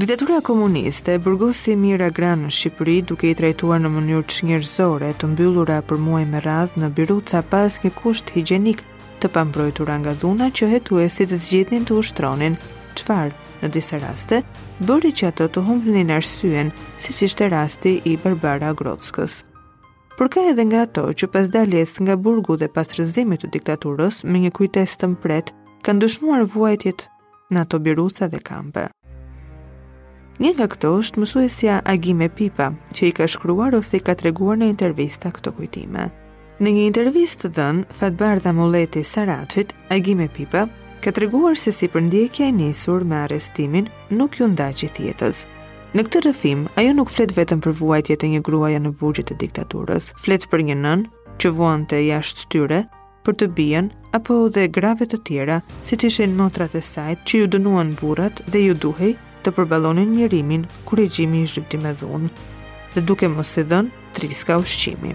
Diktatura komuniste burgosi mijëra gra në Shqipëri duke i trajtuar në mënyrë çnjerëzore të mbyllura për muaj me radhë në biruca pa asnjë kusht higjienik të pambrojtura nga dhuna që hetuesit zgjidhnin të ushtronin, çfarë në disa raste bëri që ato të humbnin arsyen, siç ishte rasti i Barbara Grockës. por ka edhe nga ato që pas daljes nga burgu dhe pas rrëzimit të diktaturës me një kujtesë të mprehtë, kanë dëshmuar vuajtjet në ato biruca dhe kampe. Një nga këto është mësuesja Agime Pipa, që i ka shkruar ose i ka treguar në intervista këto kujtime. Në një intervistë të dhënë Fatbardha Mulleti Saraçit, Agime Pipa, ka treguar se si përndjekja e nisur me arrestimin nuk iu nda gjithë jetës, Në këtë rrëfim, ajo nuk flet vetëm për vuajtjet e një gruaje në burgjet e diktaturës, flet për një nënë që vuante jashtë tyre për të bijën apo dhe grave të tjera, siç ishin motrat e saj që iu dënuan burrat dhe iu duhej të përballonin mjerimin ku regjimi i zhyti me dhunë dhe duke mos i dhënë triska ushqimi.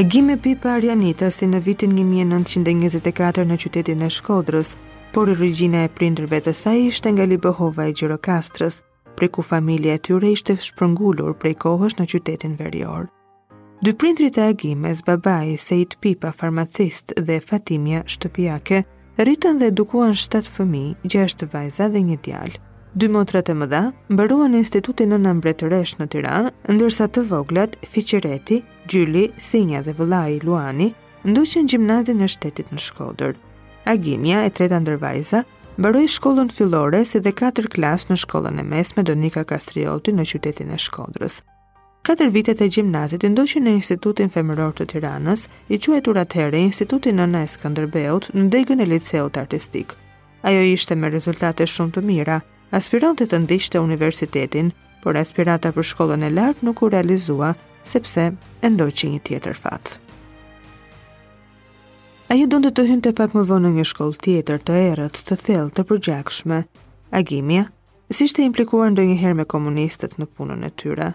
Agime Pipa Aranitasi në vitin 1924 në qytetin e Shkodrës, por origjina e prindërve të saj ishte nga Libohova e Gjirokastrës, prej ku familja e tyre ishte shpërngulur prej kohësh në qytetin verior. Dy prindërit e Agimes, babai Seit Pipa, farmacist dhe Fatimja, shtëpiake, rritën dhe edukuan 7 fëmijë, 6 vajza dhe një djalë. Dy motrat e mëdha mbaruan Institutin Nëna Mbretëreshë në Tiranë, ndërsa të voglat, Fiqereti, Gjyli, Sinja dhe vëllai Luani, ndoqën gjimnazin e shtetit në Shkodër. Agimja, e treta ndër vajza, mbaroi shkollën fillore si dhe katër klasë në shkollën e mesme Donika Kastrioti në qytetin e Shkodrës. Katër vitet e gjimnazit i ndoqi në Institutin Femëror të Tiranës, i quajtur atëherë Instituti Nëna e Skënderbeut, në degën e Liceut Artistik. Ajo ishte me rezultate shumë të mira, aspironte të ndiqte universitetin, por aspirata për shkollën e lartë nuk u realizua, sepse e ndoqi një tjetër fat. Ajo do të hynte pak më vonë në një shkollë tjetër, të errët, të thellë, të përgjakshme. Agimja, S'ishte implikuar ndonjëherë me komunistët në punën e tyre.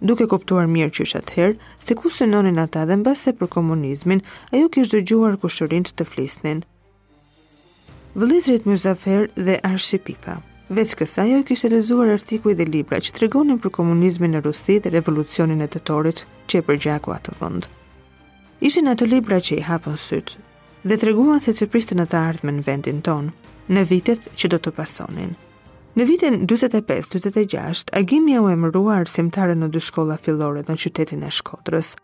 Duke kuptuar mirë qysh atëherë, se ku synonin ata dhe mbase për komunizmin, ajo kish dëgjuar kushërinjtë të flisnin. Vëllezërit Myzafer dhe Arshi Pipa. Veç kësaj, ajo kishte lexuar artikuj dhe libra që tregonin për komunizmin në Rusi dhe revolucionin e tetorit që e përgjaku atë vënd. Ishin ato libra që i hapën sytë, dhe treguan se ç'e priste në të ardhmen vendin tonë, në vitet që do të pasonin. Në vitin 45-46, Agimja u emërua arsimtare në dy shkolla fillore në qytetin e Shkodrës.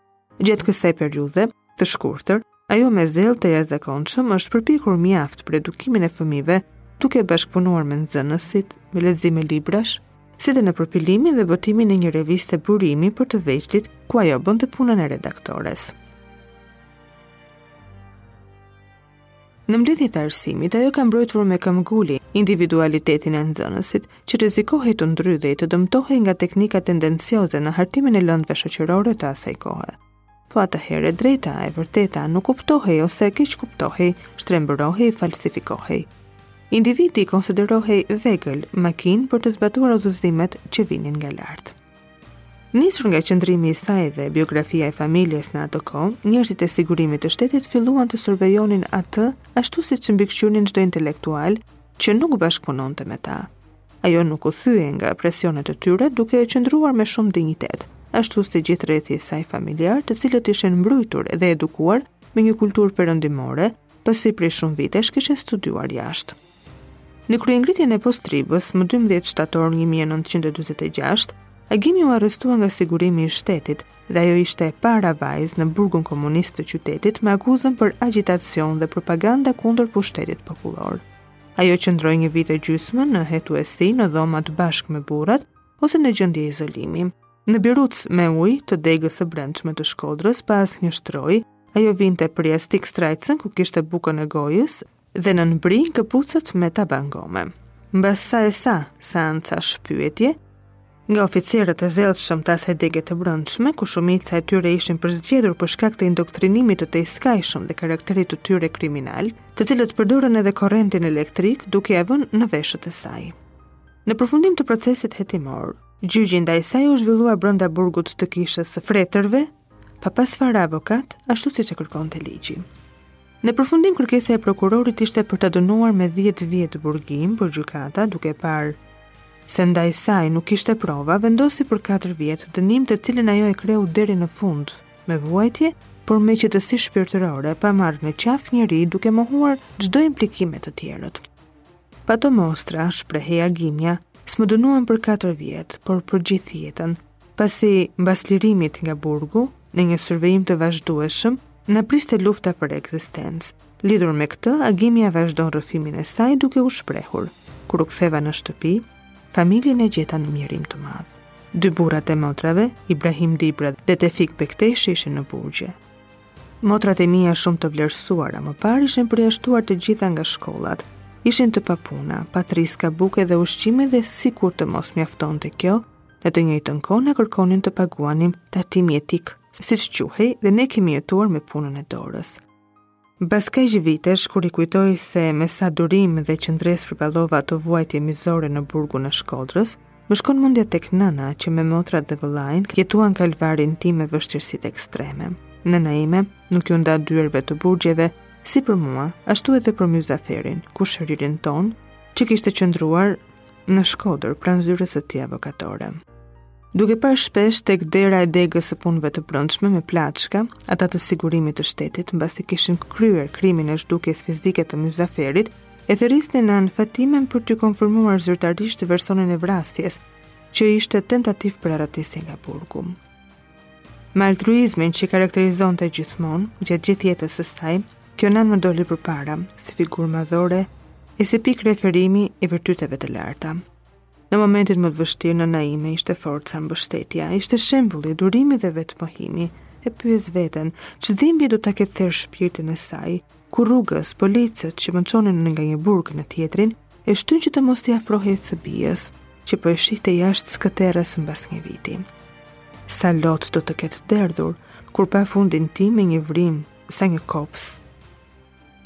Gjatë kësaj periudhe, të shkurtër, ajo me zell të jashtëzakonshëm është përpjekur mjaft për edukimin e fëmijëve, duke bashkëpunuar me nxënësit, me lexime librash, si dhe në përpilimin dhe botimin e një reviste burimi për të vegjëlit, ku ajo bënte punën e redaktores. Në mbledhjet e arsimit, ajo ka mbrojtur me këmbëngulje individualitetin e nxënësit, që rrezikohej të ndrydhej të dëmtohej nga teknika tendencioze në hartimin e lëndëve shoqërore të asaj kohe. Po atëherë e drejta, e vërteta nuk kuptohej ose keqkuptohej, shtrembërohej, falsifikohej. Individi konsiderohej vegël, makinë për të zbatuar udhëzimet që vinin nga lart. Nisur nga qëndrimi i saj dhe biografia e familjes në atë kohë, njerëzit e sigurimit të shtetit filluan të survejonin atë ashtu siç mbikëqyrnin çdo intelektual që nuk bashkëpunonte me ta. Ajo nuk u thye nga presionet e tyre duke qëndruar me shumë dinjitet, ashtu si gjithë rrethi i saj familjar të cilët ishin mbrujtur dhe edukuar me një kulturë perëndimore, pasi prej shumë vitesh kishin studiuar jashtë. Në kryengritjen e Postribës, më 12 shtator 1946, Agimja u arrestua nga sigurimi i shtetit dhe ajo ishte e para vajzë në burgun komunist të qytetit me akuzën për agjitacion dhe propaganda kundër pushtetit popullor. Ajo qëndroi një vit e gjysmë në hetuesi në dhomat bashkë me burrat ose në gjendje izolimi. Në birucë me ujë të degës së brendshme të Shkodrës pa asnjë shtrojë, ajo vinte për jastik strajcën ku kishte bukën e gojës dhe nën bri këpucët me taban gome. Mbas sa e sa, seancash pyetje, nga oficerët e zellshëm të asaj dege të brendshme, ku shumica e tyre ishin përzgjedhur për shkak të indoktrinimit të tejskajshëm dhe karakterit të tyre kriminal, të cilët përdorën edhe korentin elektrik duke ia vënë në veshët e saj. Në përfundim të procesit hetimor, Gjyqi ndaj saj u zhvillua brenda burgut të Kishës së Fretërve, pa pas fare avokat, ashtu siç e kërkonte ligji. Në përfundim kërkesa e prokurorit ishte për ta dënuar me 10 vjet burgim, por gjykata, duke parë se ndaj saj nuk kishte prova, vendosi për 4 vjet dënim të cilin ajo e kreu deri në fund, me vuajtje, por me qetësi shpirtërore, pa marrë në qafë njeri duke mohuar çdo implikim me të tjerët. Po ata mostra, shprehej Agimja, s'më dënuan për katër vjet, por për gjithë jetën, pasi mbas lirimit nga burgu, nën një survejim të vazhdueshëm, na priste lufta për ekzistencë. Lidhur me këtë, Agimja vazhdon rrëfimin e saj duke u shprehur, kur u ktheva në shtëpi, familjen e gjeta në mjerim të madh. Dy burrat e motrave, Ibrahim Dibra dhe Tefik Bekteshi ishin në burgje. Motrat e mia shumë të vlerësuara më parë ishin përjashtuar të gjitha nga shkollat. Ishin të papuna, pa triska buke dhe ushqimi dhe sikur të mos mjaftonte kjo, në të njëjtën kohë na kërkonin të paguanim tatim jetik, siç quhej dhe ne kemi jetuar me punën e dorës. Pas kaq vitesh, kur i kujtoj se me sa durim dhe qëndresë përballova ato vuajtje mizore në burgun e Shkodrës, Më shkon mendja tek nëna që me motrat dhe vëllanë jetuan kalvarin tim me vështirësitë ekstreme. Nëna ime nuk iu nda dyerve të burgjeve, si për mua, ashtu edhe për Myzaferin, kushëririn tonë, që kishte qëndruar në Shkodër pranë zyrës së tij avokatore. Duke e parë shpesh tek dera e degës së punëve të brendshme me plaçka, ata të sigurimit të shtetit, mbasi kishin kryer krimin e zhdukjes fizike të Myzaferit, e thirrisnin nënë Fatimen për t'i konfirmuar zyrtarisht versionin e vrasjes, që ishte tentativë për arratisje nga burgu. Me altruizmin që e karakterizonte gjithmonë, gjatë gjithë jetës së saj, kjo nënë më doli përpara si figurë madhore e si pikë referimi i virtyteve të larta. Në momentin më të vështirë nëna ime ishte forca mbështetja, ishte shembulli, durimi dhe vetëmohimi. E pyes veten, ç'dhimbje do ta ketë therë shpirtin e saj, kur rrugës, policët që më çonin nga një burg në tjetrin, e shtynë që të mos t'i afrohej së bijës, që po e shihte jashtë skëterrës mbas një viti. Sa lot do të ketë derdhur, kur pa fundin tim me një vrimë, sa një kopsë,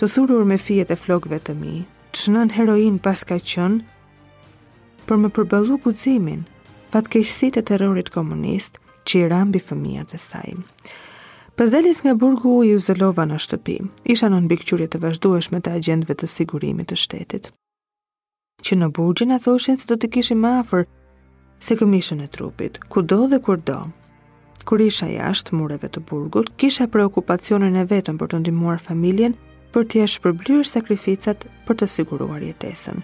të thurur me fijet e flokëve të mi, ç'nënë heroinë paska qenë, Për me përballu me guxim, fatkeqësitë e terrorit komunist që i ra mbi fëmijët e saj. Pas daljes nga burgu u izolova në shtëpi. Isha nën mbikëqyrje të vazhdueshme të agjentëve të sigurimit të shtetit. Që në burg na thoshin se do t'i kishim më afër, Se këmishën e trupit, kudo dhe kurdo. Kur isha jashtë mureve të burgut, kisha preokupacionin e vetëm për të ndihmuar familjen për t'ia shpërblyer sakrificat për të siguruar jetesën.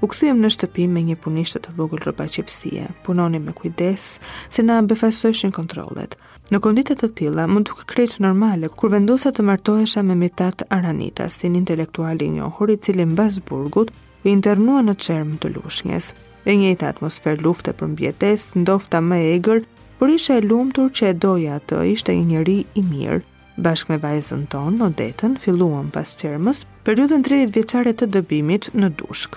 U kthyem në shtëpi me një punishte të vogël rrobaqepësie, punonim me kujdes, se na befasojshin kontrollet. Në kondita të tilla, m'u duk krejt normale, kur vendosa të martohesha me Mitat Aranita, si një intelektual i njohur i cili mbas burgut, u internua në Çermë të Lushnjës. E njëjta atmosferë lufte për mbijetesë, ndofta më e egër, por isha e lumtur që e doja atë, ishte një njeri i mirë. Bashkë me vajzën tonë, Odetën, filluam pas Çermës periudhën 30 vjeçare të dëbimit në Dushk.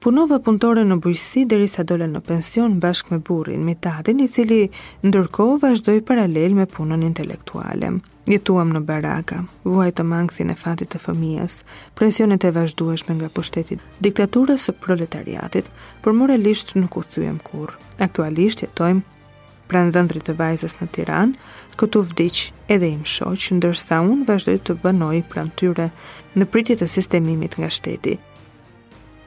Punova punëtore në bujqësi derisa dola në pension bashkë me burrin Mitadin, i cili ndërkohë vazhdoi paralel me punën intelektuale. Jetuam në baraka, vuajtëm ankthin e fatit të fëmijës, presionet e vazhdueshme nga pushteti i diktaturës së proletariatit, por moralisht nuk u thyem kurrë. Aktualisht jetojmë pranë dhëndrit të vajzës në Tiranë, këtu vdiq edhe im shoq, ndërsa unë vazhdoj të banoj pranë tyre në pritje të sistemimit nga shteti.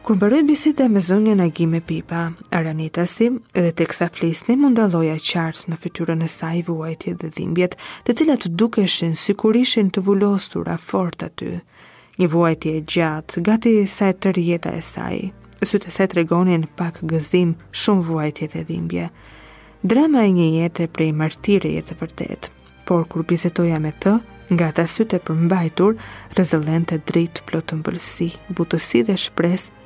Kur mbaroi biseda me zonjën Agime Pipa, Aranitasi, edhe teksa fliste, mund të dalloja qartë në fytyrën e saj vuajtjet dhe dhimbjet, të cilat dukeshin sikur ishin të vulosura fort aty. Një vuajtje e gjatë, gati sa e tërë jeta e saj. Sytë e saj tregonin pak gëzim, shumë vuajtje dhe dhimbje. Drama e një jete prej martireje të vërtetë por kur bisedoja me të, nga ata sytë e përmbajtur, rrezëllente dritë plot ëmbëlsi, butësi dhe shpresë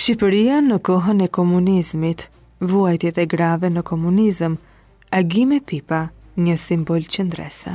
Shqipëria në kohën e komunizmit, vuajtjet e grave në komunizëm, Agime Pipa, një simbol qëndrese.